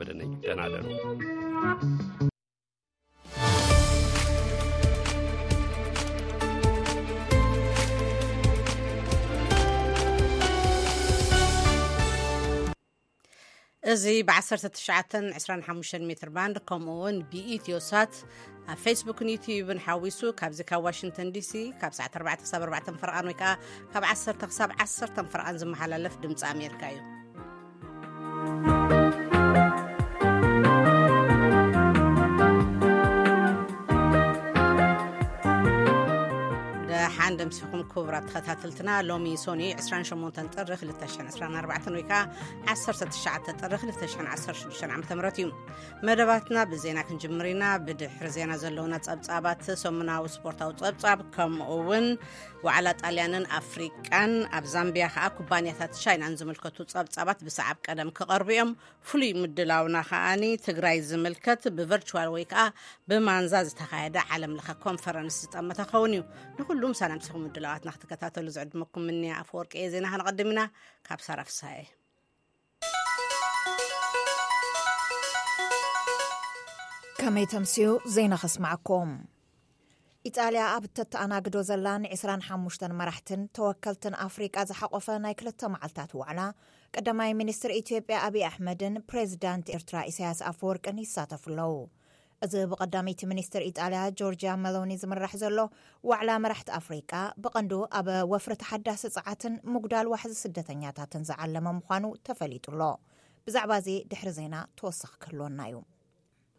በደነኝ ደህና ደሩ። እዚ ብ1925 ሜትር ባንድ ከምኡ ውን ብኢትዮሳት ኣብ ፌስቡክን ዩትብን ሓዊሱ ካብዚ ካብ ዋሽንተን ዲሲ ካብ ሰዕ 4 ክሳብ 4 ፍርቓን ወይ ከዓ ካብ 1 ክሳብ 1 ፍርቓን ዝመሓላለፍ ድምፂ ኣሜርካ እዩ ደሓን ደምሲኹም ክቡራት ተኸታተልትና ሎሚ ሶኒ 28 ጥሪ 224 ወይ ከዓ 19 ጥሪ 216 ዓ ም እዩ መደባትና ብዜና ክንጅምር ኢና ብድሕሪ ዜና ዘለውና ፀብፃባት ሰሙናዊ ስፖርታዊ ፀብፃብ ከምኡ እውን ዋዕላ ጣልያንን ኣፍሪቃን ኣብ ዛምብያ ከዓ ኩባንያታት ቻይናን ዝምልከቱ ጸብጻባት ብሰዓብ ቀደም ክቐርቡ እዮም ፍሉይ ምድላውና ከዓኒ ትግራይ ዝምልከት ብቨርቹዋል ወይ ከዓ ብማንዛ ዝተኻየደ ዓለም ለኸ ኮንፈረንስ ዝጠመተ ኸውን እዩ ንኩሉ ምሳና ምሲኹም ምድላዋትና ክትከታተሉ ዝዕድመኩም ምንያ ኣፈወርቂ እየ ዜና ከነቐድም ኢና ካብ ሳራ ፍሳሐ ከመይ ተምስዩ ዜና ከስማዓኩም ኢጣልያ ኣብ እተተኣናግዶ ዘላ ን25 መራሕትን ተወከልትን ኣፍሪቃ ዝሓቖፈ ናይ ክልተ መዓልታት ዋዕላ ቀዳማይ ሚኒስትር ኢትዮጵያ ኣብዪ ኣሕመድን ፕሬዚዳንት ኤርትራ ኢሳያስ ኣፈወርቅን ይሳተፉ ኣለዉ እዚ ብቐዳመይቲ ሚኒስትር ኢጣልያ ጆርጅያ መሎኒ ዝምራሕ ዘሎ ዋዕላ መራሕቲ ኣፍሪቃ ብቐንዱ ኣብ ወፍሪ ተሓዳሲ ጸዓትን ምጉዳል ዋሕዚ ስደተኛታትን ዝዓለመ ምዃኑ ተፈሊጡ ኣሎ። ብዛዕባ እዚ ድሕሪ ዜና ተወሳኺ ክህልወና እዩ።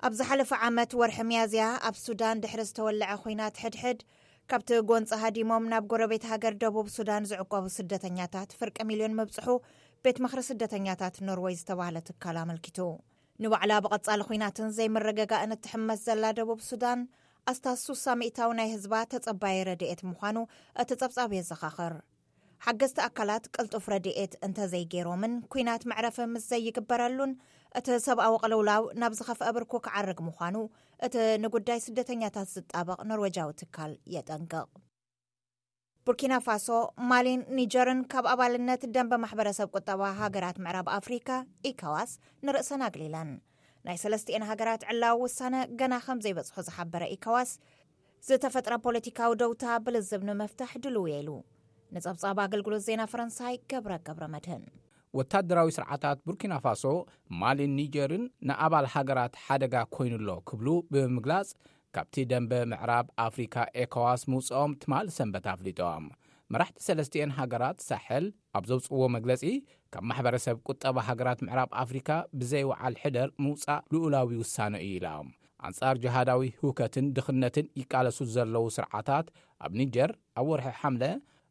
ኣብ ዝሓለፈ ዓመት ወርሒ ሚያዝያ ኣብ ሱዳን ድሕሪ ዝተወለዐ ኹናት ሕድሕድ ካብቲ ጎንፂ ሃዲሞም ናብ ጎረቤት ሃገር ደቡብ ሱዳን ዝዕቆቡ ስደተኛታት ፍርቂ ሚልዮን ምብፅሑ ቤት ምኽሪ ስደተኛታት ኖርወይ ዝተባህለ ትካል ኣመልኪቱ። ንባዕላ ብቐጻሊ ኹናትን ዘይምርግጋእን እትሕመስ ዘላ ደቡብ ሱዳን፣ ኣስታት ሱሳ ሚእታዊ ናይ ህዝባ ተጸባዪ ረድኤት ምዃኑ እቲ ጸብጻብ የዘኻኽር። ሓገዝቲ ኣካላት ቅልጡፍ ረድኤት እንተዘይገይሮምን ኲናት መዕረፊ ምስ ዘይግበረሉን እቲ ሰብኣዊ ቅልውላው ናብ ዝኸፍአ ብርኩ ክዓርግ ምዃኑ እቲ ንጉዳይ ስደተኛታት ዝጣበቕ ኖርወጃዊ ትካል የጠንቅቕ። ቡርኪናፋሶ፣ ማሊን ኒጀርን ካብ ኣባልነት ደንበ ማሕበረሰብ ቁጠባ ሃገራት ምዕራብ ኣፍሪካ፣ ኢካዋስ፣ ንርእሰን ኣግሊለን። ናይ ሰለስቲኤን ሃገራት ዕላዊ ውሳነ ገና ከምዘይበፅሖ ዝሓበረ ኢካዋስ፣ ዝተፈጥረ ፖለቲካዊ ደውታ ብልዝብ ንምፍታሕ ድሉው'የ ኢሉ። ንፀብፃብ ኣገልግሎት ዜና ፈረንሳይ ገብረ ገብረመድህን። ወታደራዊ ስርዓታት ቡርኪናፋሶ፣ ማሊን ኒጀርን ንኣባል ሃገራት ሓደጋ ኮይኑ'ሎ ክብሉ ብምግላፅ ካብቲ ደንበ ምዕራብ ኣፍሪካ ኤኮዋስ ምውፅኦም ትማል ሰንበት ኣፍሊጦም። መራሕቲ ሰለስቲኤን ሃገራት ሳሕል ኣብ ዘውፅእዎ መግለፂ ካብ ማሕበረሰብ ቁጠባ ሃገራት ምዕራብ ኣፍሪካ ብዘይውዓል ሕደር ምውፃእ ልኡላዊ ውሳነ እዩ ኢሎም። ኣንፃር ጅሃዳዊ ህውከትን ድኽነትን ይቃለሱ ዘለዉ ስርዓታት ኣብ ኒጀር ኣብ ወርሒ ሓምለ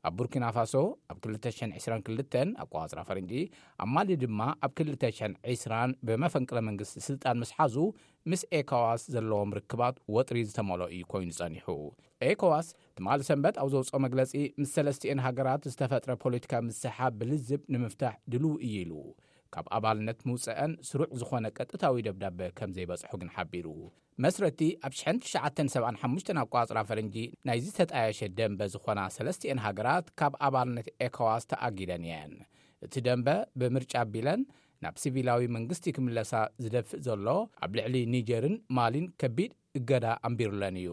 ኣብ ቡርኪናፋሶ ኣብ ክልተ ሽሕን ዕስራን ክልተን ኣቆጻጽራ ፈረንጂ፣ ኣብ ማሊ ድማ ኣብ ክልተ ሽሕን ዕስራን ብመፈንቅለ መንግስቲ ስልጣን ምስ ሓዙ ምስ ኤኮዋስ ዘለዎም ርክባት ወጥሪ ዝተመልኦ እዩ ኮይኑ ጸኒሑ። ኤኮዋስ ትማሊ ሰንበት ኣብ ዘውጽኦ መግለጺ ምስ ሰለስቲኤን ሃገራት ዝተፈጥረ ፖለቲካዊ ምስሕሓብ ብልዝብ ንምፍታሕ ድሉው እዩ ኢሉ። ካብ ኣባልነት ምውጸኣን ስሩዕ ዝኾነ ቀጥታዊ ደብዳበ ከም ዘይበጽሖ ግን ሓቢሩ። መስረቲ ኣብ ሽሕን ትሽዓተን ሰብዓን ሓሙሽተን ኣቆጻጽራ ፈረንጂ ናይዚ ዝተጣየሸ ደምበ ዝኾና ሰለስቲኤን ሃገራት ካብ ኣባልነት ኤኮዋስ ተኣጊደን እየን። እቲ ደምበ ብምርጫ ኣቢለን ናብ ሲቪላዊ መንግስቲ ክምለሳ ዝደፍእ ዘሎ ኣብ ልዕሊ ኒጀርን ማሊን ከቢድ እገዳ ኣንቢሩለን እዩ።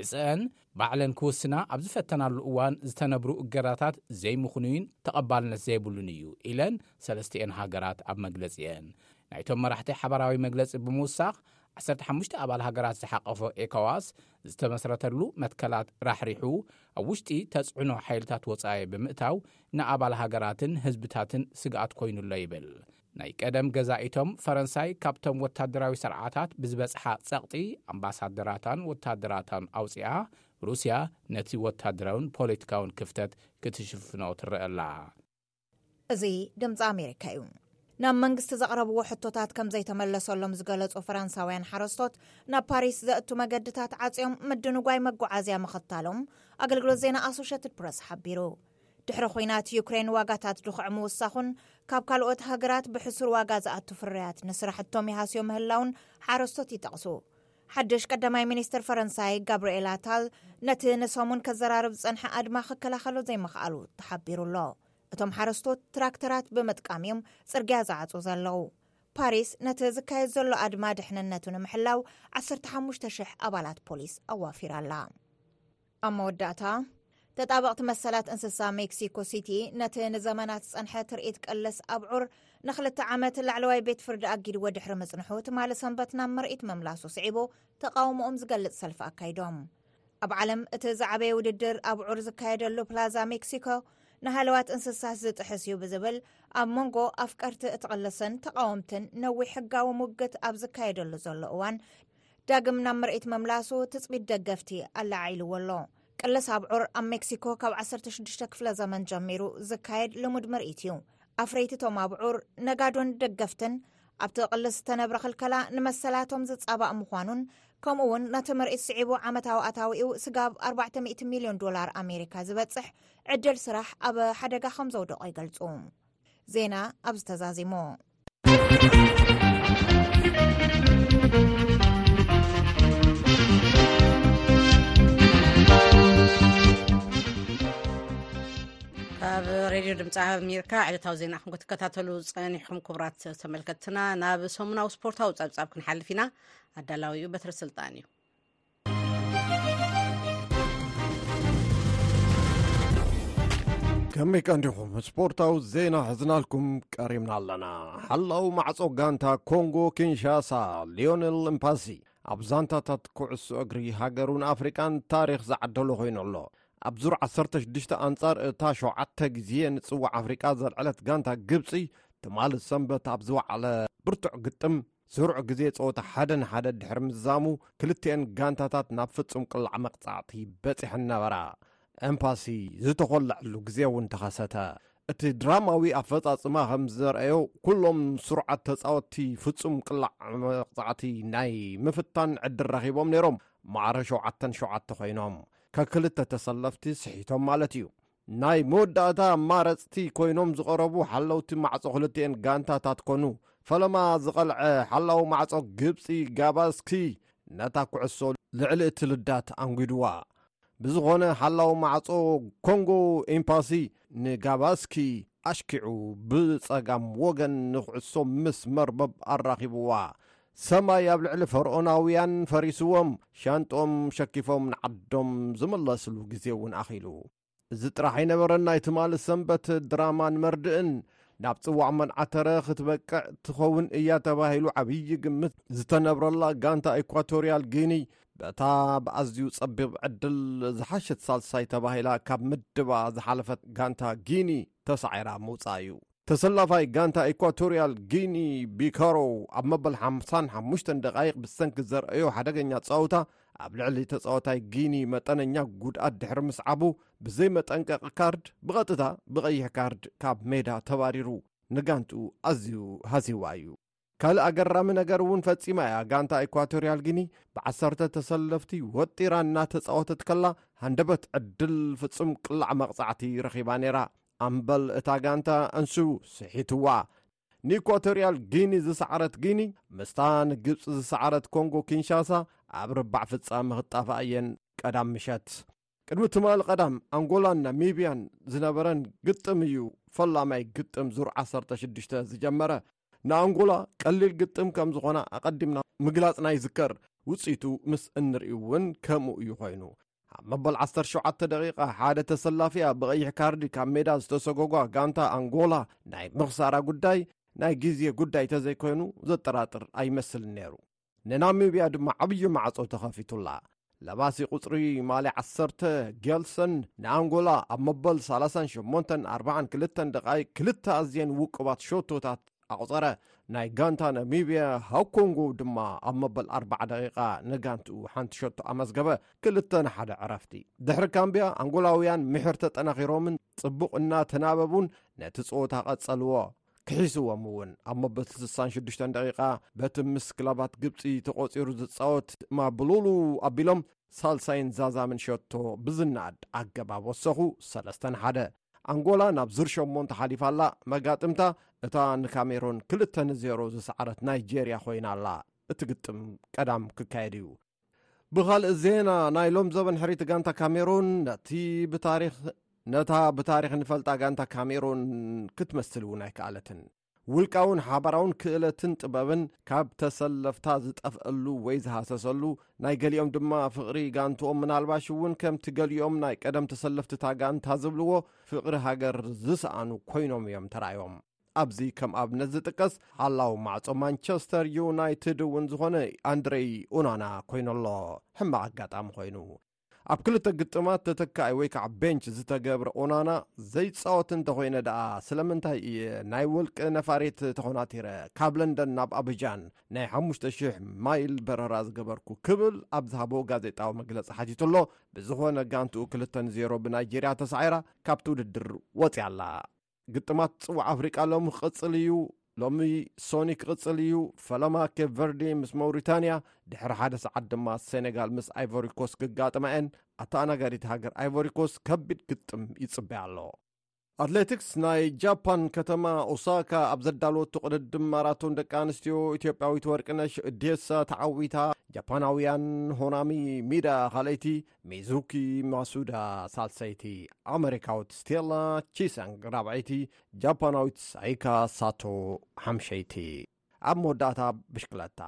እዘን ባዕለን ክውስና ኣብ ዝፈተናሉ እዋን ዝተነብሩ እገዳታት ዘይምኽኑይን ተቐባልነት ዘይብሉን እዩ ኢለን ሰለስቲኤን ሃገራት ኣብ መግለጺኤን። ናይቶም መራሕቲ ሓባራዊ መግለጺ ብምውሳኽ፣ ዓሰርተ ሓሙሽተ ኣባል ሃገራት ዝሓቐፎ ኤኮዋስ ዝተመስረተሉ መትከላት ራሕሪሑ ኣብ ውሽጢ ተጽዕኖ ሓይልታት ወጻኢ ብምእታው ንኣባል ሃገራትን ህዝብታትን ስግኣት ኮይኑ'ሎ ይብል ናይ ቀደም ገዛኢቶም ፈረንሳይ ካብቶም ወታደራዊ ሰርዓታት ብዝበጽሓ ጸቕጢ ኣምባሳደራታን ወታደራታን ኣውጺኣ ሩስያ ነቲ ወታደራውን ፖለቲካውን ክፍተት ክትሽፍኖ ትረኣ ኣላ። እዚ ድምጺ ኣሜሪካ እዩ። ናብ መንግስቲ ዘቕረብዎ ሕቶታት ከም ዘይተመለሰሎም ዝገለጹ ፈረንሳውያን ሓረስቶት፣ ናብ ፓሪስ ዘእቱ መገድታት ዓጽዮም ምድንጓይ መጓዓዝያ ምኽታሎም ኣገልግሎት ዜና ኣሶሸትድ ፕረስ ሓቢሩ። ድሕሪ ኹናት ዩክሬን ዋጋታት ድኹዒ ምውሳኹን ካብ ካልኦት ሃገራት ብሕሱር ዋጋ ዝኣቱ ፍርያት ንስራሕቶም ይሃስዮ ምህላውን ሓረስቶት ይጠቕሱ። ሓድሽ ቀዳማይ ሚኒስትር ፈረንሳይ ጋብርኤል ኣታል ነቲ ንሰሙን ከዘራርብ ዝጸንሐ ኣድማ ክከላኸሎ ዘይምኽኣሉ ተሓቢሩ ኣሎ። እቶም ሓረስቶት ትራክተራት ብምጥቃም እዮም ጽርግያ ዝዓጹ ዘለዉ። ፓሪስ ነቲ ዝካየድ ዘሎ ኣድማ ድሕንነቱ ንምሕላው ዓሰርተ ሓሙሽተ ሽሕ ኣባላት ፖሊስ ኣዋፊራ ኣላ። ኣብ መወዳእታ፣ ተጣበቕቲ መሰላት እንስሳ ሜክሲኮ ሲቲ፣ ነቲ ንዘመናት ዝጸንሐ ትርኢት ቀለስ ኣብዑር፣ ንኽልተ ዓመት ላዕለዋይ ቤት ፍርዲ ኣጊድዎ ድሕሪ ምጽንሑ፣ ትማሊ ሰንበት ናብ ምርኢት ምምላሱ ስዒቡ፣ ተቓውሞኦም ዝገልጽ ሰልፊ ኣካይዶም። ኣብ ዓለም እቲ ዝዓበየ ውድድር ኣብዑር ዝካየደሉ ፕላዛ ሜክሲኮ፣ ንሃለዋት እንስሳት ዝጥሕስ እዩ ብዝብል፣ ኣብ መንጎ ኣፍቀርቲ እቲ ቅልስን ተቓወምትን ነዊሕ ሕጋዊ ሙግት ኣብ ዝካየደሉ ዘሎ እዋን፣ ዳግም ናብ ምርኢት ምምላሱ ትጽቢት ደገፍቲ ኣላዓዒልዎ ኣሎ። ቅልስ ኣብዑር ኣብ ሜክሲኮ ካብ ዓሰርተ ሽዱሽተ ክፍለ ዘመን ጀሚሩ ዝካየድ ልሙድ ምርኢት እዩ። ኣፍረይቲ እቶም ኣብዑር፣ ነጋዶን ደገፍትን ኣብቲ ቅልስ ዝተነብረ ክልከላ ንመሰላቶም ዝጻባእ ምዃኑን ከምኡ እውን ነቲ ምርኢት ስዒቡ ዓመታዊ ኣታዊኡ ስጋብ ኣርባዕተ ሚእቲ ሚልዮን ዶላር ኣሜሪካ ዝበጽሕ ዕድል ስራሕ ኣብ ሓደጋ ከም ዘውደቖ ይገልጹ። ዜና ኣብዚ ተዛዚሙ ካብ ሬድዮ ድምፂ ኣሜርካ ዕለታዊ ዜና ኹም ክትከታተሉ ፀኒሑም ክቡራት ተመልከትና ናብ ሰሙናዊ ስፖርታዊ ፀብፃብ ክንሓልፍ ኢና ኣዳላዊኡ በትሪ ስልጣን እዩ ከመይ ቀንዲኹም ስፖርታዊ ዜና ሕዝናልኩም ቀሪምና ኣለና ሓላው ማዕጾ ጋንታ ኮንጎ ኪንሻሳ ሊዮነል እምፓሲ ኣብ ዛንታታት ኩዕሶ እግሪ ሃገሩን ኣፍሪቃን ታሪኽ ዝዓደሎ ኮይኑ ኣሎ ኣብ ዙር 16 ኣንጻር እታ ሸተ ግዜ ንጽዋዕ ኣፍሪቃ ዘልዐለት ጋንታ ግብፂ ትማል ሰንበት ኣብ ዝወዕለ ብርቱዕ ግጥም ስሩዕ ግዜ ጸወታ ሓደ ንሓደ ድሕሪ ምዝዛሙ ክልቲኤን ጋንታታት ናብ ፍጹም ቅላዕ መቕጻዕቲ በጺሐን ነበራ። ኤምፓሲ ዝተኾለዐሉ ግዜ እውን ተኸሰተ። እቲ ድራማዊ ኣፈጻጽማ ከም ዘርኣዮ ኩሎም ስሩዓት ተጻወትቲ ፍጹም ቅላዕ መቕጻዕቲ ናይ ምፍታን ዕድል ረኺቦም ነይሮም፣ ማዕረ ሸውዓተን ሸውዓተ ኮይኖም ከክልተ ተሰለፍቲ ስሒቶም ማለት እዩ። ናይ መወዳእታ ኣማረጽቲ ኮይኖም ዝቐረቡ ሓለውቲ ማዕጾ ክልቲኤን ጋንታታት ኮኑ። ፈለማ ዝቐልዐ ሓላዊ ማዕጾ ግብጺ ጋባስኪ ነታ ኩዕሶ ልዕሊ እቲ ልዳት ኣንጒድዋ። ብዝኾነ ሓላዊ ማዕጾ ኮንጎ ኤምፓሲ ንጋባስኪ ኣሽኪዑ ብጸጋም ወገን ንኩዕሶ ምስ መርበብ ኣራኺብዋ። ሰማይ ኣብ ልዕሊ ፈርኦናውያን ፈሪስዎም ሻንጦም ሸኪፎም ንዓዶም ዝምለስሉ ግዜ እውን ኣኺሉ እዚ ጥራሕ ኣይነበረን ናይ ትማሊ ሰንበት ድራማን መርድእን ናብ ጽዋዕ መንዓተረ ክትበቅዕ ትኸውን እያ ተባሂሉ ዓብዪ ግምት ዝተነብረላ ጋንታ ኢኳቶርያል ጊኒ በታ ብኣዝዩ ጸቢብ ዕድል ዝሓሸት ሳልሳይ ተባሂላ ካብ ምድባ ዝሓለፈት ጋንታ ጊኒ ተሳዒራ ምውጻእ እዩ ተሰላፋይ ጋንታ ኢኳቶርያል ጊኒ ቢካሮ ኣብ መበል ሓምሳን ሓሙሽተን ደቓይቕ ብሰንኪ ዘርኣዮ ሓደገኛ ጸወታ ኣብ ልዕሊ ተጻወታይ ጊኒ መጠነኛ ጉድኣት ድሕሪ ምስዓቡ ብዘይ መጠንቀቂ ካርድ ብቐጥታ ብቐይሕ ካርድ ካብ ሜዳ ተባሪሩ ንጋንትኡ ኣዝዩ ሃሲዋ እዩ። ካልእ ኣገራሚ ነገር እውን ፈጺማ እያ። ጋንታ ኢኳቶርያል ጊኒ ብዓሰርተ ተሰለፍቲ ወጢራ እናተጻወተት ከላ ሃንደበት ዕድል ፍጹም ቅላዕ መቕጻዕቲ ረኺባ ነይራ። ኣምበል እታ ጋንታ ኣንሱ ስሒትዋ። ንኢኳቶርያል ጊኒ ዝሰዓረት ጊኒ ምስታ ንግብፂ ዝሰዓረት ኮንጎ ኪንሻሳ ኣብ ርባዕ ፍጻመ ክጣፋ እየን ቀዳም ምሸት። ቅድሚ ትማሊ ቀዳም ኣንጎላን ናሚብያን ዝነበረን ግጥም እዩ ፈላማይ ግጥም ዙር ዓሰርተ ሽዱሽተ ዝጀመረ። ንኣንጎላ ቀሊል ግጥም ከም ዝኾና ኣቐዲምና ምግላጽና ይዝከር። ውጽኢቱ ምስ እንርኢ እውን ከምኡ እዩ ኮይኑ። ኣብ መበል ዓሰርተ ሸውዓተ ደቂቓ ሓደ ተሰላፊያ ብቐይሕ ካርዲ ካብ ሜዳ ዝተሰጎጓ ጋንታ ኣንጎላ ናይ ምኽሳራ ጉዳይ ናይ ግዜ ጉዳይ ተዘይኮይኑ ዘጠራጥር ኣይመስልን ነይሩ። ንናሚብያ ድማ ዓብዪ ማዕጾ ተኸፊቱላ። ለባሲ ቁጽሪ ማልያ ዓሰርተ ጌልሰን ንኣንጎላ ኣብ መበል 38 42 ደቓይቅ ክልተ ኣዝየን ውቁባት ሸቶታት ኣቝጸረ። ናይ ጋንታ ናሚብያ ሃኮንጎ ድማ ኣብ መበል 40 ደቂቓ ንጋንትኡ ሓንቲ ሸቶ ኣመዝገበ። ክልተ ንሓደ ዕረፍቲ ድሕሪ ካምብያ ኣንጎላውያን ምሕር ተጠናኺሮምን ጽቡቕ እናተናበቡን ነቲ ጸወታ ቐጸልዎ። ክሒስዎም እውን ኣብ መበቲ 66 ደቂቃ በቲ ምስ ክለባት ግብፂ ተቖፂሩ ዝፃወት ማብሉሉ ኣቢሎም ሳልሳይን ዛዛምን ሸቶ ብዝነኣድ ኣገባብ ወሰኹ ሰለስተ ንሓደ ኣንጎላ ናብ ዙር ሸሞንተ ሓሊፋ ኣላ መጋጥምታ እታ ንካሜሮን ክልተ ንዜሮ ዝሰዓረት ናይጀርያ ኮይና ኣላ እቲ ግጥም ቀዳም ክካየድ እዩ ብኻልእ ዜና ናይ ሎም ዘበን ሕሪት ጋንታ ካሜሩን ነቲ ብታሪክ ነታ ብታሪክ ንፈልጣ ጋንታ ካሜሩን ክትመስል እውን ኣይከኣለትን ውልቃውን ሓባራውን ክእለትን ጥበብን ካብ ተሰለፍታ ዝጠፍአሉ ወይ ዝሃሰሰሉ ናይ ገሊኦም ድማ ፍቕሪ ጋንትኦም ምናልባሽ እውን ከምቲ ገሊኦም ናይ ቀደም ተሰለፍቲታ ጋንታ ዝብልዎ ፍቕሪ ሃገር ዝሰኣኑ ኮይኖም እዮም ተራእዮም ኣብዚ ከም ኣብነት ዝጥቀስ ሓላው ማዕጾ ማንቸስተር ዩናይትድ እውን ዝኾነ ኣንድረይ ኡናና ኮይኑ ኣሎ ሕማቕ ኣጋጣሚ ኮይኑ ኣብ ክልተ ግጥማት ተተካኢ ወይ ከዓ ቤንች ዝተገብረ ኦናና ዘይፃወት እንተኮይነ ደኣ ስለምንታይ እየ ናይ ውልቂ ነፋሪት ተኾናቲረ ካብ ለንደን ናብ ኣብጃን ናይ 5,00 ማይል በረራ ዝገበርኩ ክብል ኣብ ዝሃቦ ጋዜጣዊ መግለፂ ሓቲቱ ኣሎ ብዝኾነ ጋንትኡ 2 ን0 ብናይጀርያ ተሳዒራ ካብቲ ውድድር ወፅያ ኣላ ግጥማት ፅዋዕ ኣፍሪቃ ሎሚ ክቕፅል እዩ ሎሚ ሶኒ ክቕፅል እዩ ፈለማ ኬብ ቨርዲ ምስ መውሪታንያ ድሕሪ ሓደ ሰዓት ድማ ሴነጋል ምስ ኣይቮሪኮስ ክጋጥማ እየን ኣተኣናጋዲት ሃገር ኣይቮሪኮስ ከቢድ ግጥም ይፅበያ ኣሎ ኣትሌቲክስ ናይ ጃፓን ከተማ ኦሳካ ኣብ ዘዳለወቱ ቅድድም ማራቶን ደቂ ኣንስትዮ ኢትዮጵያዊት ወርቅነሽ ዴሳ ተዓዊታ ጃፓናውያን ሆናሚ ሚዳ ካልኣይቲ ሚዙኪ ማሱዳ ሳልሰይቲ፣ ኣመሪካዊት ስቴላ ቺሰንግ ራብዐይቲ፣ ጃፓናዊት ሳይካ ሳቶ ሓምሸይቲ። ኣብ መወዳእታ ብሽክለታ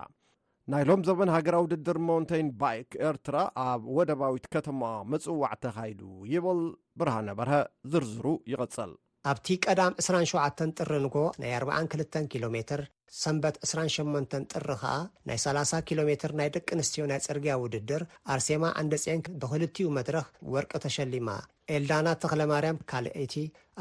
ናይ ሎም ዘበን ሃገራዊ ውድድር ሞንተይን ባይክ ኤርትራ ኣብ ወደባዊት ከተማ ምጽዋዕ ተኻይዱ ይብል ብርሃነ በርሀ ዝርዝሩ ይቕጽል ኣብቲ ቀዳም ዕስራን ሸውዓተን ጥሪ ንግሆ ናይ ኣርብዓን ክልተን ኪሎ ሜትር፣ ሰንበት ዕስራን ሸሞንተን ጥሪ ከኣ ናይ ሰላሳ ኪሎ ሜትር ናይ ደቂ ኣንስትዮ ናይ ጽርግያ ውድድር ኣርሴማ ዓንደጽየን ብኽልቲኡ መድረኽ ወርቂ ተሸሊማ። ኤልዳና ተኽለማርያም ካልኣይቲ፣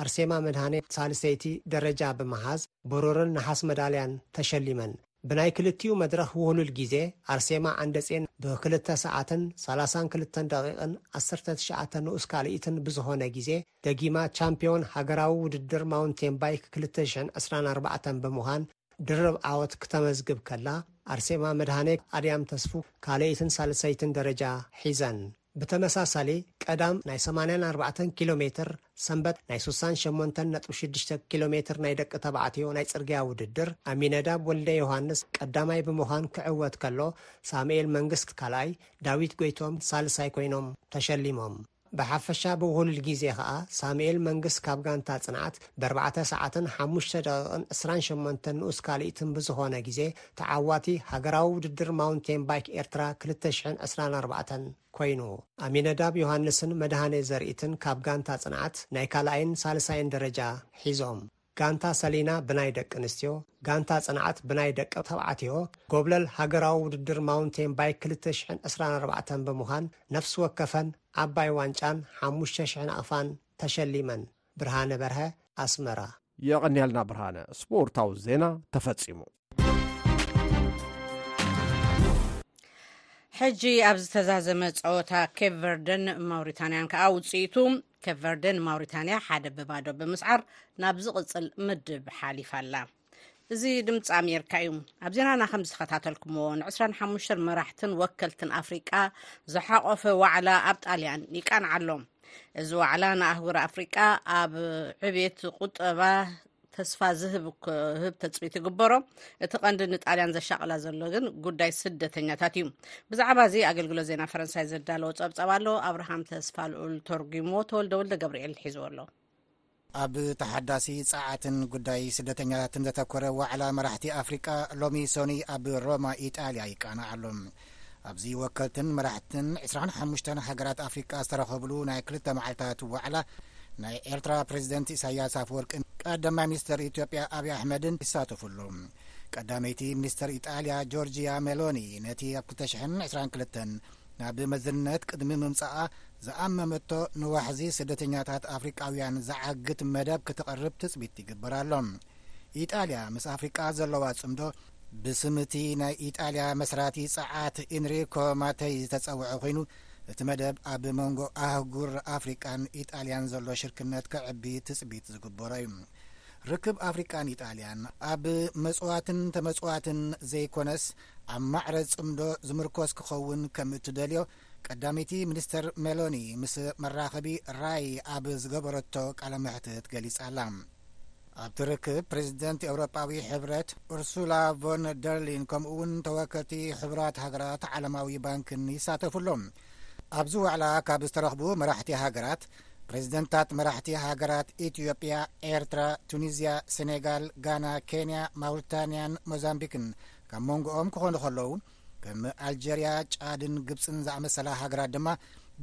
ኣርሴማ መድሃኔ ሳልሰይቲ ደረጃ ብምሓዝ ብሩርን ነሓስ መዳልያን ተሸሊመን። ብናይ ክልቲኡ መድረኽ ውህሉል ጊዜ ኣርሴማ ኣንደጼን ብ ክልተ ሰዓትን ሰላሳን ክልተን ደቒቕን ዓሰርተ ትሽዓተ ንኡስ ካልኢትን ብዝኾነ ጊዜ ደጊማ ቻምፕዮን ሃገራዊ ውድድር ማውንቴን ባይክ ክልተ ሽሕን ዕስራን ኣርባዕተን ብምዃን ድርብ ዓወት ክተመዝግብ ከላ ኣርሴማ መድሃኔ ኣድያም ተስፉ ካልኢትን ሳልሰይትን ደረጃ ሒዘን ብተመሳሳሊ ቀዳም ናይ ሰማንያን ኣርባዕተን ኪሎ ሜትር፣ ሰንበት ናይ ሱሳን ሸሞንተን ነጥቢ ሽዱሽተ ኪሎ ሜትር ናይ ደቂ ተባዕትዮ ናይ ጽርግያ ውድድር፣ ኣሚነዳብ ወልደዮሃንስ ቀዳማይ ብምዃን ክዕወት ከሎ፣ ሳሙኤል መንግስት ካልኣይ፣ ዳዊት ጎይትኦም ሳልሳይ ኮይኖም ተሸሊሞም። ብሓፈሻ ብውህሉል ግዜ ከኣ ሳሙኤል መንግስት ካብ ጋንታ ጽንዓት፣ ብኣርባዕተ ሰዓትን ሓሙሽተ ደቒቕን ዕስራን ሸሞንተን ንኡስ ካልኢትን ብዝኾነ ግዜ ተዓዋቲ ሃገራዊ ውድድር ማውንቴን ባይክ ኤርትራ ክልተ ሽሕን ዕስራን ኣርባዕተን ኮይኑ። ኣሚነዳብ ዮሃንስን መድሃኔ ዘርኢትን ካብ ጋንታ ጽንዓት ናይ ካልኣይን ሳልሳይን ደረጃ ሒዞም። ጋንታ ሰሊና ብናይ ደቂ ኣንስትዮ፣ ጋንታ ጽንዓት ብናይ ደቂ ተባዕትዮ ጎብለል ሃገራዊ ውድድር ማውንቴን ባይክ ክልተ ሽሕን ዕስራን ኣርባዕተን ብምዃን ነፍሲ ወከፈን ዓባይ ዋንጫን ሓሙሽተ ሽሕ ናቕፋን ተሸሊመን። ብርሃነ በርሀ ኣስመራ። የቐንየልና ብርሃነ፣ ስፖርታዊ ዜና ተፈጺሙ። ሕጂ ኣብ ዝተዛዘመ ጸወታ ኬፕ ቨርደን ማውሪታንያን ከዓ ውፅኢቱ ኬፕ ቨርደን ማውሪታንያ ሓደ ብባዶ ብምስዓር ናብ ዝቕፅል ምድብ ሓሊፋ ኣላ እዚ ድምፂ ኣሜሪካ እዩ ኣብ ዜናና ከም ዝተኸታተልኩምዎ ን25 መራሕትን ወከልትን ኣፍሪቃ ዝሓቆፈ ዋዕላ ኣብ ጣልያን ይቃንዓ ኣሎ እዚ ዋዕላ ንኣህጉር ኣፍሪቃ ኣብ ዕቤት ቁጠባ ተስፋ ዝህብ ህብ ተፅቢት ይግበሮ እቲ ቀንዲ ንጣልያን ዘሻቕላ ዘሎ ግን ጉዳይ ስደተኛታት እዩ ብዛዕባ እዚ ኣገልግሎት ዜና ፈረንሳይ ዘዳለዎ ፀብፀብ ኣሎ ኣብርሃም ተስፋ ልኡል ተርጉሞ ተወልደ ወልደ ገብርኤል ሒዝዎ ኣሎ ኣብ ተሓዳሲ ጸዓትን ጉዳይ ስደተኛታትን ዘተኮረ ዋዕላ መራሕቲ ኣፍሪቃ ሎሚ ሶኑይ ኣብ ሮማ ኢጣልያ ይቃናዕ ኣሎ። ኣብዚ ወከልትን መራሕትን ዕስራን ሓሙሽተን ሃገራት ኣፍሪቃ ዝተረኸብሉ ናይ ክልተ መዓልታት ዋዕላ ናይ ኤርትራ ፕሬዚደንት ኢሳያስ ኣፍወርቂ ቀዳማይ ሚኒስተር ኢትዮጵያ ኣብዪ ኣሕመድን ይሳተፉ ኣለዉ። ቀዳመይቲ ሚኒስተር ኢጣልያ ጆርጂያ ሜሎኒ ነቲ ኣብ ክልተ ሽሕን ዕስራን ክልተን ናብ መዝነት ቅድሚ ምምጻኣ ዝኣመመቶ ንዋሕዚ ስደተኛታት ኣፍሪቃውያን ዝዓግት መደብ ክተቕርብ ትጽቢት ይግበር ኣሎ። ኢጣልያ ምስ ኣፍሪቃ ዘለዋ ጽምዶ ብስም እቲ ናይ ኢጣልያ መስራቲ ጸዓት ኢንሪኮ ማተይ ዝተጸውዐ ኮይኑ፣ እቲ መደብ ኣብ መንጎ ኣህጉር ኣፍሪቃን ኢጣልያን ዘሎ ሽርክነት ከዕቢ ትጽቢት ዝግበሮ እዩ። ርክብ ኣፍሪቃን ኢጣልያን ኣብ መጽዋትን ተመጽዋትን ዘይኮነስ፣ ኣብ ማዕረ ጽምዶ ዝምርኮስ ክኸውን ከም እትደልዮ ቀዳመይቲ ሚኒስተር ሜሎኒ ምስ መራኸቢ ራይ ኣብ ዝገበረቶ ቃለ መሕትት ገሊጻ ኣላ። ኣብቲ ርክብ ፕረዚደንት ኤውሮጳዊ ሕብረት ኡርሱላ ቮን ደርሊን ከምኡ'ውን ተወከልቲ ሕቡራት ሃገራት ዓለማዊ ባንክን ይሳተፉ ኣሎም። ኣብዚ ዋዕላ ካብ ዝተረኽቡ መራሕቲ ሃገራት ፕሬዚደንታት መራሕቲ ሃገራት ኢትዮጵያ፣ ኤርትራ፣ ቱኒዝያ፣ ሰኔጋል፣ ጋና፣ ኬንያ፣ ማውሪታንያን ሞዛምቢክን ካብ መንጎኦም ክኾኑ ከለዉ ከም ኣልጀርያ፣ ጫድን ግብፅን ዝኣመሰላ ሃገራት ድማ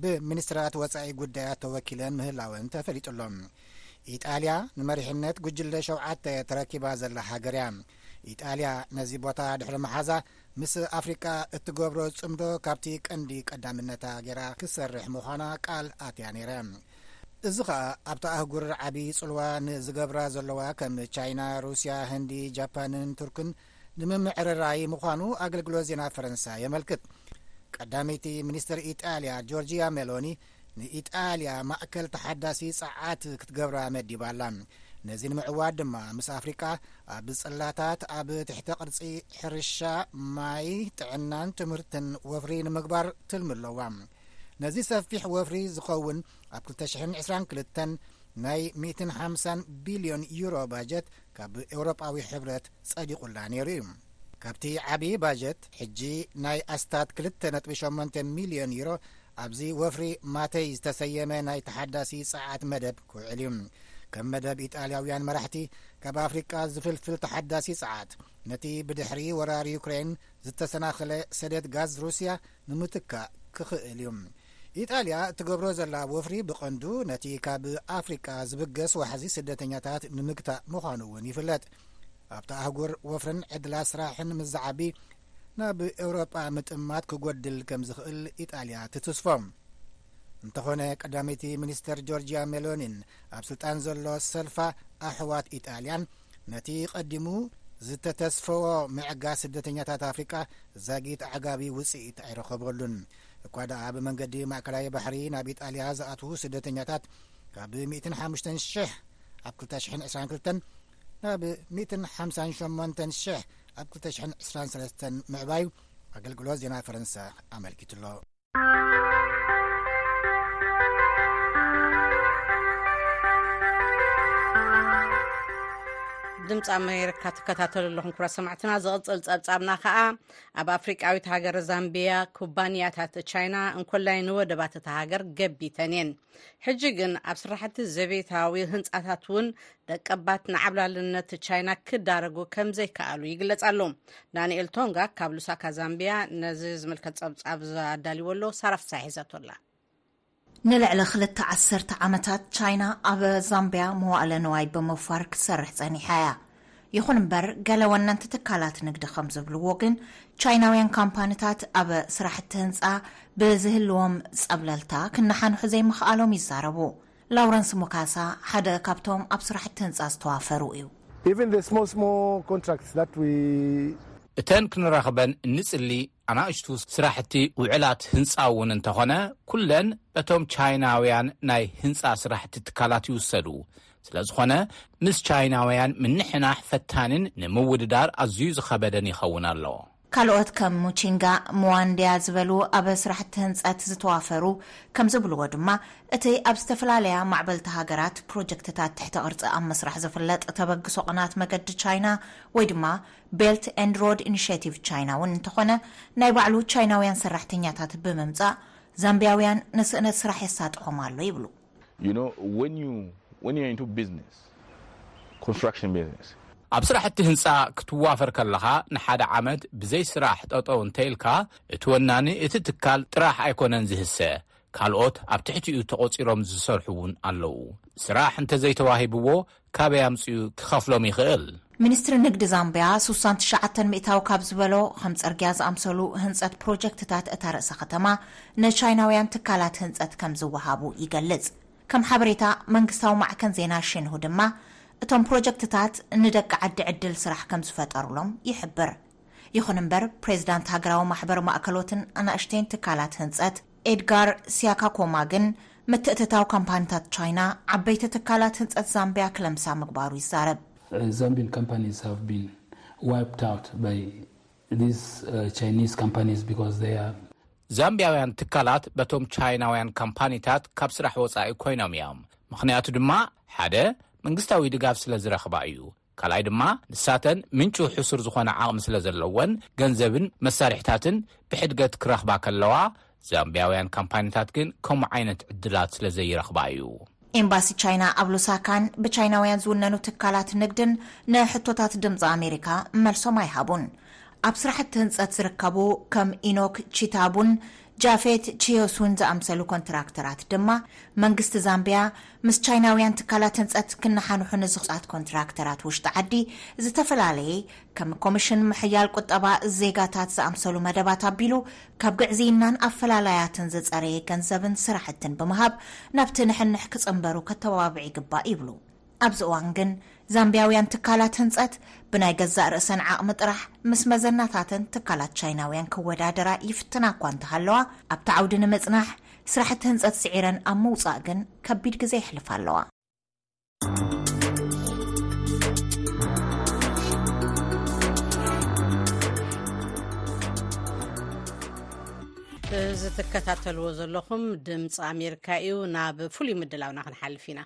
ብሚኒስትራት ወፃኢ ጉዳያት ተወኪለን ምህላወን ተፈሊጡ ኣሎ። ኢጣልያ ንመሪሕነት ጉጅለ ሸውዓተ ተረኪባ ዘላ ሃገር እያ። ኢጣልያ ነዚ ቦታ ድሕሪ ምሓዛ ምስ ኣፍሪቃ እትገብሮ ጽምዶ ካብቲ ቀንዲ ቀዳምነታ ገይራ ክትሰርሕ ምዃና ቃል ኣትያ ነይረ። እዚ ኸኣ ኣብታ ኣህጉር ዓቢ ጽልዋ ንዝገብራ ዘለዋ ከም ቻይና፣ ሩስያ፣ ህንዲ፣ ጃፓንን ቱርክን ንምምዕርራይ ምዃኑ ኣገልግሎት ዜና ፈረንሳ የመልክት። ቀዳመይቲ ሚኒስተር ኢጣልያ ጆርጂያ ሜሎኒ ንኢጣልያ ማእከል ተሓዳሲ ጸዓት ክትገብራ መዲባ ኣላ። ነዚ ንምዕዋት ድማ ምስ ኣፍሪቃ ኣብ ጽላታት ኣብ ትሕተ ቅርጺ፣ ሕርሻ፣ ማይ፣ ጥዕናን ትምህርትን ወፍሪ ንምግባር ትልሚ ኣለዋ። ነዚ ሰፊሕ ወፍሪ ዝኸውን ኣብ ክልተ ሽሕን ዕስራን ክልተን ናይ ሚእትን ሓምሳን ቢልዮን ዩሮ ባጀት ካብ ኤውሮጳዊ ሕብረት ጸዲቑላ ነይሩ እዩ። ካብቲ ዓቢ ባጀት ሕጂ ናይ ኣስታት ክልተ ነጥቢ ሸሞንተ ሚልዮን ዩሮ ኣብዚ ወፍሪ ማተይ ዝተሰየመ ናይ ተሓዳሲ ጸዓት መደብ ክውዕል እዩ። ከም መደብ ኢጣልያውያን መራሕቲ ካብ ኣፍሪቃ ዝፍልፍል ተሓዳሲ ጸዓት ነቲ ብድሕሪ ወራር ዩክሬን ዝተሰናኸለ ሰደድ ጋዝ ሩስያ ንምትካእ ክኽእል እዩ። ኢጣልያ እትገብሮ ዘላ ወፍሪ ብቐንዱ ነቲ ካብ ኣፍሪቃ ዝብገስ ዋሕዚ ስደተኛታት ንምግታእ ምዃኑ እውን ይፍለጥ። ኣብታ ኣህጉር ወፍርን ዕድላት ስራሕን ምስ ዝዓቢ ናብ ኤውሮጳ ምጥማት ክጎድል ከም ዝኽእል ኢጣልያ ትትስፎ። እንተኾነ ቀዳመይቲ ሚኒስተር ጆርጅያ ሜሎኒን ኣብ ስልጣን ዘሎ ሰልፋ ኣሕዋት ኢጣልያን፣ ነቲ ቀዲሙ ዝተተስፈዎ ምዕጋስ ስደተኛታት ኣፍሪቃ ዛጊት ኣዕጋቢ ውጽኢት ኣይረኸበሉን። እኳ ደኣ ብመንገዲ ማእከላይ ባሕሪ ናብ ኢጣልያ ዝኣትዉ ስደተኛታት ካብ ሚእትን ሓሙሽተን ሽሕ ኣብ ክልተ ሽሕን ዕስራን ክልተን ናብ ሚእትን ሓምሳን ሸሞንተን ሽሕ ኣብ ክልተ ሽሕን ዕስራን ሰለስተን ምዕባዩ ኣገልግሎት ዜና ፈረንሳ ኣመልኪቱ'ሎ። ድምፂ ኣመሪካ ትከታተሉ ኣለኹም ኩራ ሰማዕትና ዝቕፅል ፀብፃብና ከዓ ኣብ ኣፍሪቃዊት ሃገር ዛምቢያ ኩባንያታት ቻይና እንኮላይ ንወደባት እታ ሃገር ገቢተን እየን ሕጂ ግን ኣብ ስራሕቲ ዘቤታዊ ህንፃታት እውን ደቀባት ንዓብላልነት ቻይና ክዳረጉ ከም ዘይከኣሉ ይግለጽ ኣሎ ዳንኤል ቶንጋ ካብ ሉሳካ ዛምቢያ ነዚ ዝምልከት ጸብጻብ ኣዳልዎ ኣሎ ሳራ ፍሳ ሒዘቶላ ንልዕሊ ክልተ ዓሰርተ ዓመታት ቻይና ኣብ ዛምቢያ መዋእለ ንዋይ ብምውፋር ክትሰርሕ ጸኒሓ እያ። ይኹን እምበር ገለ ወነንቲ ትካላት ንግዲ ከም ዝብልዎ ግን ቻይናውያን ካምፓንታት ኣብ ስራሕቲ ህንፃ ብዝህልዎም ፀብለልታ ክነሓንሑ ዘይምኽኣሎም ይዛረቡ። ላውረንስ ሙካሳ ሓደ ካብቶም ኣብ ስራሕቲ ህንፃ ዝተዋፈሩ እዩ። Even the small small contracts that we. እተን ክንረኽበን እንጽሊ ኣናእሽቱ ስራሕቲ ውዕላት ህንጻ እውን እንተኾነ ኩለን በቶም ቻይናውያን ናይ ህንጻ ስራሕቲ ትካላት ይውሰዱ። ስለዝኾነ ምስ ቻይናውያን ምንሕናሕ ፈታኒን ንምውድዳር ኣዝዩ ዝኸበደን ይኸውን ኣሎ። ካልኦት ከም ሙቺንጋ ሙዋንድያ ዝበሉ ኣብ ስራሕቲ ህንፀት ዝተዋፈሩ ከምዝብልዎ ድማ፣ እቲ ኣብ ዝተፈላለያ ማዕበልቲ ሃገራት ፕሮጀክትታት ትሕተ ቅርፂ ኣብ ምስራሕ ዝፍለጥ ተበግሶ ቅናት መገዲ ቻይና ወይ ድማ ቤልት ኤንድ ሮድ ኢኒሼቲቭ ቻይና እውን እንተኾነ ናይ ባዕሉ ቻይናውያን ሰራሕተኛታት ብምምፃእ ዛምቢያውያን ንስእነት ስራሕ የሳጥሖም ኣሎ ይብሉ። ኣብ ስራሕቲ ህንጻ ክትዋፈር ከለኻ ንሓደ ዓመት ብዘይ ስራሕ ጠጠው እንተኢልካ እቲ ወናኒ እቲ ትካል ጥራሕ ኣይኮነን ዝህሰ ካልኦት ኣብ ትሕቲኡ ተቖጺሮም ዝሰርሑ እውን ኣለዉ። ስራሕ እንተዘይተዋሂብዎ ካበይ ኣምጺኡ ክኸፍሎም ይኽእል? ሚኒስትሪ ንግዲ ዛምብያ ስሳን ትሽዓተን ሚእታዊ ካብ ዝበሎ ኸም ጽርግያ ዝኣምሰሉ ህንጸት ፕሮጀክትታት እታ ርእሰ ኸተማ ንቻይናውያን ትካላት ህንጸት ከም ዝወሃቡ ይገልጽ። ከም ሓበሬታ መንግስታዊ ማዕከን ዜና ሺንሁ ድማ እቶም ፕሮጀክትታት ንደቂ ዓዲ ዕድል ስራሕ ከም ዝፈጠሩሎም ይሕብር። ይኹን እምበር ፕሬዚዳንት ሃገራዊ ማሕበር ማእከሎትን ኣናእሽተይን ትካላት ህንጸት፣ ኤድጋር ሲያካኮማ ግን ምትእትታው ካምፓኒታት ቻይና ዓበይቲ ትካላት ህንፀት ዛምቢያ ክለምሳ ምግባሩ ይዛረብ። Zambian companies have been wiped out by these Chinese companies because they are. ዛምቢያውያን ትካላት በቶም ቻይናውያን ካምፓኒታት ካብ ስራሕ ወፃኢ ኮይኖም እዮም። ምኽንያቱ ድማ ሓደ መንግስታዊ ድጋፍ ስለዝረኽባ እዩ። ካልኣይ ድማ ንሳተን ምንጩ ሕሱር ዝኾነ ዓቕሚ ስለ ዘለወን ገንዘብን መሳርሒታትን ብሕድገት ክረኽባ ከለዋ፣ ዛምብያውያን ካምፓኒታት ግን ከምኡ ዓይነት ዕድላት ስለ ዘይረኽባ እዩ። ኤምባሲ ቻይና ኣብ ሉሳካን ብቻይናውያን ዝውነኑ ትካላት ንግድን ንሕቶታት ድምጺ ኣሜሪካ መልሶም ኣይሃቡን። ኣብ ስራሕቲ ህንጸት ዝርከቡ ከም ኢኖክ ቺታቡን ጃፌት ቺዮሱን ዝኣምሰሉ ኮንትራክተራት ድማ፣ መንግስቲ ዛምብያ ምስ ቻይናውያን ትካላት ህንጸት ክነሓንሑ ንዝኽጹ ኮንትራክተራት ውሽጢ ዓዲ ዝተፈላለየ ከም ኮሚሽን ምሕያል ቁጠባ ዜጋታት ዝኣምሰሉ መደባት ኣቢሉ ካብ ግዕዝይናን ኣፈላላያትን ዝጸረየ ገንዘብን ስራሕትን ብምሃብ ናብቲ ንሕንሕ ክጽንበሩ ከተባብዕ ይግባእ ይብሉ። ኣብዚ እዋን ግን ዛምቢያውያን ትካላት ህንፀት ብናይ ገዛእ ርእሰን ዓቕሚ ጥራሕ ምስ መዘናታተን ትካላት ቻይናውያን ክወዳደራ ይፍትና እኳ እንተሃለዋ ኣብቲ ዓውዲ ንምፅናሕ ስራሕቲ ህንፀት ስዒረን ኣብ ምውፃእ ግን ከቢድ ግዘ የሕልፋ ኣለዋ። እዚ ትከታተልዎ ዘለኹም ድምፂ ኣሜሪካ እዩ ናብ ፍሉይ ምድላውና ክንሓልፍ ኢና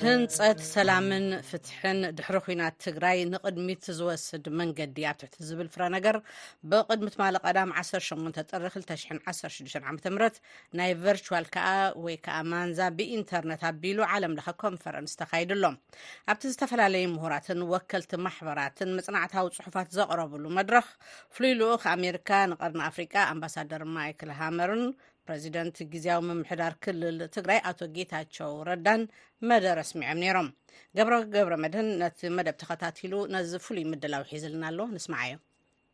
ህንፀት ሰላምን ፍትሕን ድሕሪ ኩናት ትግራይ ንቕድሚት ዝወስድ መንገዲ ኣብ ትሕቲ ዝብል ፍረ ነገር ብቕድሚ ትማሊ ቀዳም 18 ጥሪ 216 ዓ ም ናይ ቨርቹዋል ከኣ ወይ ከኣ ማንዛ ብኢንተርነት ኣቢሉ ዓለም ለኸ ኮንፈረንስ ተኻይዱ ኣሎ ኣብቲ ዝተፈላለዩ ምሁራትን ወከልቲ ማሕበራትን መፅናዕታዊ ፅሑፋት ዘቕረብሉ መድረኽ ፍሉይ ልኡኽ ኣሜሪካ ንቀርኒ ኣፍሪቃ ኣምባሳደር ማይክል ሃመርን ፕረዚደንት ግዜያዊ ምምሕዳር ክልል ትግራይ ኣቶ ጌታቸው ረዳን መደረ ኣስሚዖም ነይሮም ገብረ ገብረ መድህን ነቲ መደብ ተኸታቲሉ ነዚ ፍሉይ ምድላው ሒዝልና ኣሎ ንስማዓዮ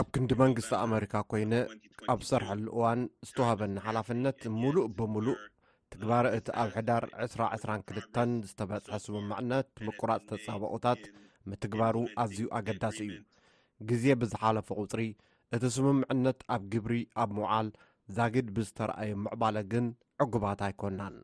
ኣብ ክንዲ መንግስቲ ኣመሪካ ኮይነ ኣብ ዝሰርሐሉ እዋን ዝተዋህበኒ ሓላፍነት ሙሉእ ብምሉእ ትግባረ እቲ ኣብ ሕዳር 222 ዝተበፅሐ ስምምዕነት ምቁራፅ ተፃባኦታት ምትግባሩ ኣዝዩ ኣገዳሲ እዩ ግዜ ብዝሓለፈ ቁፅሪ እቲ ስምምዕነት ኣብ ግብሪ ኣብ ምውዓል ዛጊድ ብዝተረኣየ ምዕባለ ግን ዕጉባት ኣይኮናን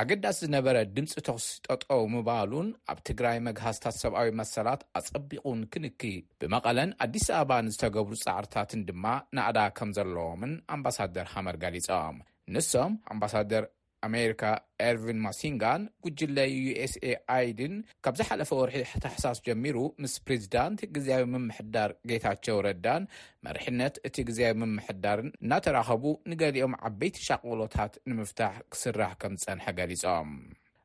ኣገዳሲ ዝነበረ ድምፂ ተኹሲ ጠጠው ምባሉን ኣብ ትግራይ መግሃስታት ሰብኣዊ መሰላት ኣፀቢቑ ንክንኪ ብመቐለን ኣዲስ ኣበባን ዝተገብሩ ፃዕርታትን ድማ ናእዳ ከም ዘለዎምን ኣምባሳደር ሃመር ገሊፆም። ንሶም ኣምባሳደር ኣሜሪካ ኤርቪን ማሲንጋን ጉጅለ ዩኤስኤኣይድን ካብ ዝሓለፈ ወርሒ ታሕሳስ ጀሚሩ ምስ ፕሬዚዳንት ግዝያዊ ምምሕዳር ጌታቸው ረዳን መሪሕነት እቲ ግዝያዊ ምምሕዳርን እናተራኸቡ ንገሊኦም ዓበይቲ ሻቕሎታት ንምፍታሕ ክስራሕ ከም ዝፀንሐ ገሊፆም።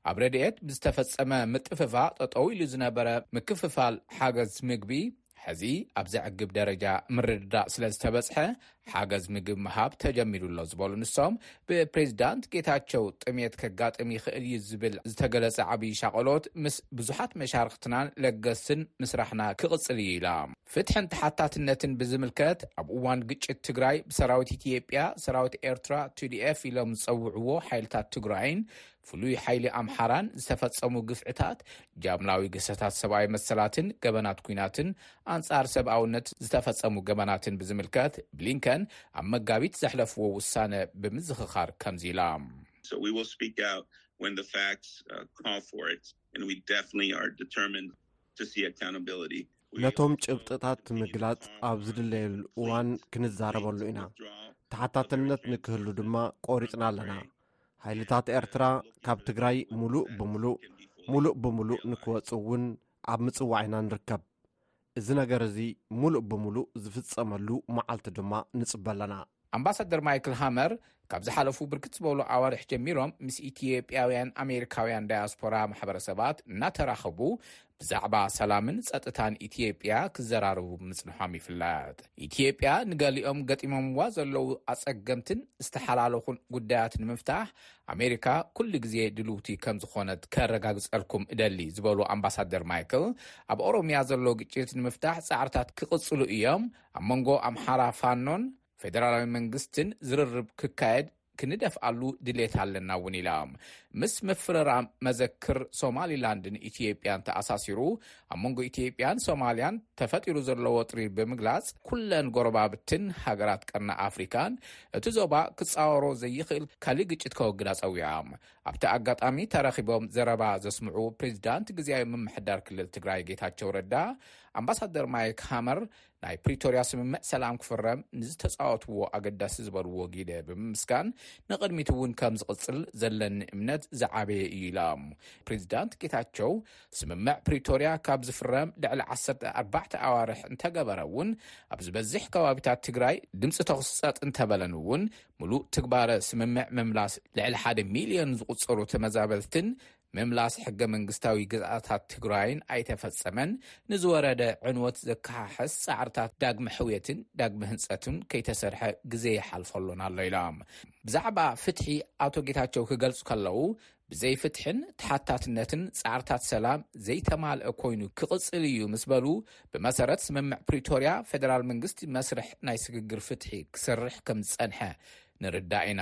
ኣብ ረድኤት ብዝተፈፀመ ምጥፍፋእ ጠጠው ኢሉ ዝነበረ ምክፍፋል ሓገዝ ምግቢ፣ ሕዚ ኣብ ዘዕግብ ደረጃ ምርድዳእ ስለዝተበፅሐ ሓገዝ ምግብ ምሃብ ተጀሚሩ ኣሎ ዝበሉ ንሶም፣ ብፕሬዚዳንት ጌታቸው ጥምየት ከጋጥም ይኽእል እዩ ዝብል ዝተገለፀ ዓብዪ ሻቐሎት ምስ ብዙሓት መሻርኽትናን ለገስትን ምስራሕና ክቕፅል እዩ ኢላ። ፍትሕን ተሓታትነትን ብዝምልከት ኣብ እዋን ግጭት ትግራይ ብሰራዊት ኢትዮጵያ፣ ሰራዊት ኤርትራ፣ ቲዲኤፍ ኢሎም ዝፀውዕዎ ሓይልታት ትግራይን ፍሉይ ሓይሊ ኣምሓራን ዝተፈጸሙ ግፍዕታት፣ ጃምላዊ ግህሰታት ሰብኣዊ መሰላትን ገበናት ኲናትን ኣንጻር ሰብኣውነት ዝተፈጸሙ ገበናትን ብዝምልከት ብሊንከን ኣብ መጋቢት ዘሕለፍዎ ውሳነ ብምዝኽኻር ከምዚ ኢላ። So we will speak out when the facts call for it and we definitely are determined to see accountability. ነቶም ጭብጥታት ምግላጽ ኣብ ዝድለየሉ እዋን ክንዛረበሉ ኢና። ተሓታትነት ንክህሉ ድማ ቆሪጽና ኣለና። ሃይልታት ኤርትራ ካብ ትግራይ ሙሉእ ብምሉእ ሙሉእ ብምሉእ ንክወፁ እውን ኣብ ምፅዋዕ ኢና ንርከብ እዚ ነገር እዚ ሙሉእ ብምሉእ ዝፍፀመሉ መዓልቲ ድማ ንፅበ ኣለና። ኣምባሳደር ማይክል ሃመር ካብ ዝሓለፉ ብርክት ዝበሉ ኣዋርሕ ጀሚሮም ምስ ኢትዮጵያውያን ኣሜሪካውያን ዳያስፖራ ማሕበረሰባት እናተራኸቡ ብዛዕባ ሰላምን ጸጥታን ኢትዮጵያ ክዘራረቡ ምጽንሖም ይፍለጥ። ኢትዮጵያ ንገሊኦም ገጢሞምዋ ዘለዉ ኣጸገምትን ዝተሓላለኹን ጉዳያት ንምፍታሕ ኣሜሪካ ኩሉ ግዜ ድልውቲ ከም ዝኾነት ከረጋግጸልኩም እደሊ ዝበሉ ኣምባሳደር ማይክል ኣብ ኦሮምያ ዘሎ ግጭት ንምፍታሕ ጻዕርታት ክቕጽሉ እዮም፣ ኣብ መንጎ ኣምሓራ ፋኖን ፌደራላዊ መንግስትን ዝርርብ ክካየድ ክንደፍኣሉ ድሌት ኣለና እውን ኢላ። ምስ ምፍርራም መዘክር ሶማሊላንድን ኢትዮጵያን ተኣሳሲሩ ኣብ መንጎ ኢትዮጵያን ሶማልያን ተፈጢሩ ዘሎ ወጥሪ ብምግላጽ ኩለን ጎረባብትን ሃገራት ቀርኒ ኣፍሪካን እቲ ዞባ ክጻወሮ ዘይኽእል ካሊእ ግጭት ከወግዳ ጸዊዓ። ኣብቲ ኣጋጣሚ ተረኺቦም ዘረባ ዘስምዑ ፕሬዚዳንት ግዜያዊ ምምሕዳር ክልል ትግራይ ጌታቸው ረዳ፣ ኣምባሳደር ማይክ ሃመር ናይ ፕሪቶርያ ስምምዕ ሰላም ክፍረም ንዝተፃወትዎ ኣገዳሲ ዝበልዎ ጊደ ብምምስጋን ንቕድሚት እውን ከም ዝቕፅል ዘለኒ እምነት ዝዓበየ እዩ ኢሎም። ፕሬዚዳንት ጌታቸው ስምምዕ ፕሪቶርያ ካብ ዝፍረም ልዕሊ ዓሰርተ ኣርባዕተ ኣዋርሕ እንተገበረ እውን ኣብ ዝበዝሕ ከባቢታት ትግራይ ድምፂ ተኹሲ ፀጥ እንተበለን እውን ሙሉእ ትግባረ ስምምዕ ምምላስ ልዕሊ ሓደ ሚሊዮን ዝቑፀሩ ተመዛበልትን ምምላስ ሕገ መንግስታዊ ግዝኣታት ትግራይን ኣይተፈጸመን፣ ንዝወረደ ዕንወት ዘከሓሕስ ጻዕርታት ዳግመ ሕውየትን ዳግመ ህንጸትን ከይተሰርሐ ግዜ ይሓልፈሉን ኣሎ ኢሎም። ብዛዕባ ፍትሒ ኣቶ ጌታቸው ክገልጹ ከለዉ ብዘይ ፍትሕን ተሓታትነትን ጻዕርታት ሰላም ዘይተማልአ ኮይኑ ክቕጽል እዩ ምስ በሉ ብመሰረት ስምምዕ ፕሪቶርያ ፌደራል መንግስቲ መስርሕ ናይ ስግግር ፍትሒ ክሰርሕ ከም ዝጸንሐ ንርዳእ ኢና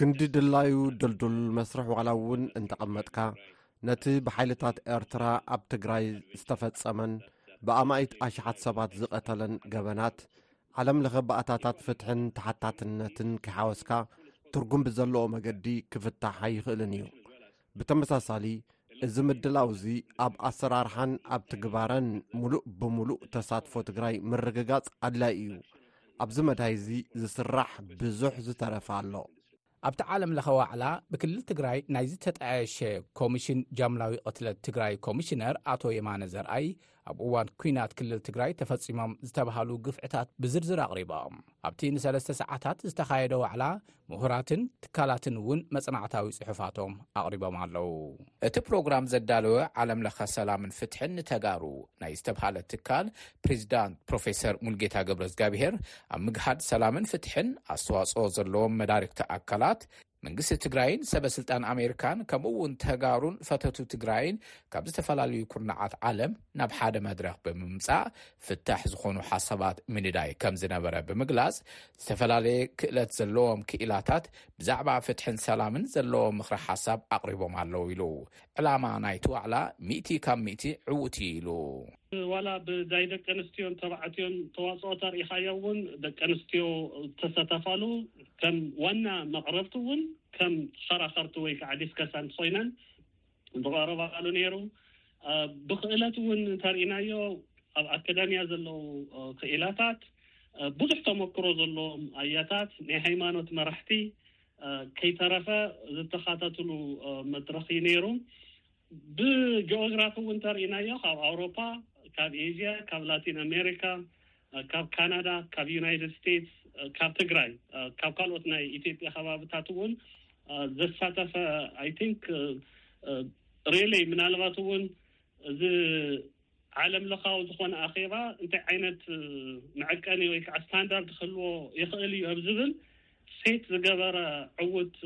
ክንዲ ድላዩ ድልዱል መስርሕ ዋላ እውን እንተቐመጥካ ነቲ ብሓይልታት ኤርትራ ኣብ ትግራይ ዝተፈጸመን ብኣማኢት ኣሽሓት ሰባት ዝቐተለን ገበናት ዓለም ለኸ ባእታታት ፍትሕን ተሓታትነትን ከይሓወስካ ትርጉም ብዘለዎ መገዲ ክፍታሕ ኣይኽእልን እዩ ብተመሳሳሊ እዚ ምድላው እዚ ኣብ ኣሰራርሓን ኣብ ትግባረን ሙሉእ ብምሉእ ተሳትፎ ትግራይ ምርግጋፅ ኣድላይ እዩ ኣብዚ መዳይ እዚ ዝስራሕ ብዙሕ ዝተረፈ ኣሎ ኣብቲ ዓለም ለኸ ዋዕላ ብክልል ትግራይ ናይ ዝተጣየሸ ኮሚሽን ጃምላዊ ቅትለት ትግራይ ኮሚሽነር ኣቶ የማነ ዘርኣይ ኣብ እዋን ኲናት ክልል ትግራይ ተፈጺሞም ዝተብሃሉ ግፍዕታት ብዝርዝር ኣቕሪቦም ኣብቲ ንሰለስተ ሰዓታት ዝተኻየደ ዋዕላ ምሁራትን ትካላትን እውን መጽናዕታዊ ጽሑፋቶም ኣቕሪቦም ኣለዉ እቲ ፕሮግራም ዘዳለወ ዓለም ለኸ ሰላምን ፍትሕን ንተጋሩ ናይ ዝተብሃለ ትካል ፕሬዚዳንት ፕሮፌሰር ሙልጌታ ገብረ እግዚኣብሄር ኣብ ምግሃድ ሰላምን ፍትሕን ኣስተዋጽኦ ዘለዎም መዳርግቲ ኣካላት መንግስቲ ትግራይን ሰበ ስልጣን ኣሜሪካን ከምኡ እውን ተጋሩን ፈተቱ ትግራይን ካብ ዝተፈላለዩ ኩርናዓት ዓለም ናብ ሓደ መድረኽ ብምምፃእ ፍታሕ ዝኾኑ ሓሳባት ምንዳይ ከም ዝነበረ ብምግላፅ ዝተፈላለየ ክእለት ዘለዎም ክኢላታት ብዛዕባ ፍትሕን ሰላምን ዘለዎ ምኽሪ ሓሳብ ኣቕሪቦም ኣለዉ ኢሉ ዕላማ ናይቲ ዋዕላ ሚእቲ ካብ ሚእቲ ዕዉት እዩ ኢሉ ዋላ ብናይ ደቂ ኣንስትዮን ተባዕትዮን ተዋፅኦ ተሪኢኻዮ እውን ደቂ ኣንስትዮ ዝተሰተፋሉ ከም ዋና መቕረብቲ እውን ከም ኸራኸርቲ ወይ ከዓ ዲስከሳንት ኮይነን ዝቐረባሉ ነይሩ ብክእለት እውን እንተርእናዮ ኣብ ኣካዳሚያ ዘለዉ ክኢላታት ብዙሕ ተመክሮ ዘለዎም ኣያታት ናይ ሃይማኖት መራሕቲ ከይተረፈ ዝተካተትሉ መድረኽ እዩ ነይሩ ብጂኦግራፊ እውን እንተሪኢናዮ ካብ ኣውሮፓ፣ ካብ ኤዥያ፣ ካብ ላቲን ኣሜሪካ፣ ካብ ካናዳ፣ ካብ ዩናይትድ ስቴትስ፣ ካብ ትግራይ፣ ካብ ካልኦት ናይ ኢትዮጵያ ከባብታት እውን ዘሳተፈ ኣይ ቲንክ ሬሌ ምናልባት እውን እዚ ዓለም ለኻዊ ዝኾነ ኣኼባ እንታይ ዓይነት መዐቀኒ ወይ ከዓ ስታንዳርድ ክህልዎ ይኽእል እዩ ኣብ ዝብል ሴት ዝገበረ ዕውት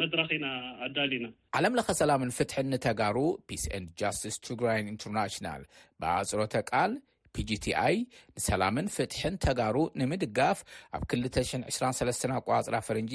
መድረኽ ኢና ኣዳሊና። ዓለም ለኸ ሰላምን ፍትሕን ንተጋሩ ፒስ ኤንድ ጃስቲስ ትግራይን ኢንተርናሽናል ብኣፅሮተ ቃል ፒጂቲኣይ ንሰላምን ፍትሕን ተጋሩ ንምድጋፍ ኣብ 223 ኣቋፅራ ፈረንጂ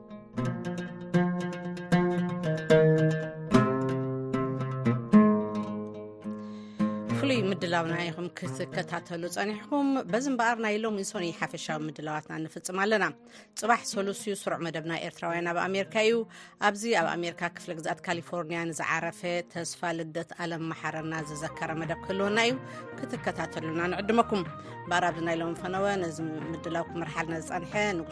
ፍሉይ ምድላውና ኢኹም ክትከታተሉ ጸኒሕኩም በዚ እምበኣር ናይ ሎም ንሶኒ ሓፈሻዊ ምድላዋትና ንፍጽም ኣለና ጽባሕ ሰሉስ ዩ ስሩዕ መደብና ኤርትራውያን ኣብ ኣሜሪካ እዩ ኣብዚ ኣብ ኣሜሪካ ክፍለ ግዛት ካሊፎርኒያ ንዝዓረፈ ተስፋ ልደት ኣለም መሓረና ዝዘከረ መደብ ክህልወና እዩ ክትከታተሉና ንዕድመኩም ባር ኣብዚ ናይ ሎም ፈነወ ነዚ ምድላው ክምርሓልና ዝጸንሐ ንጉ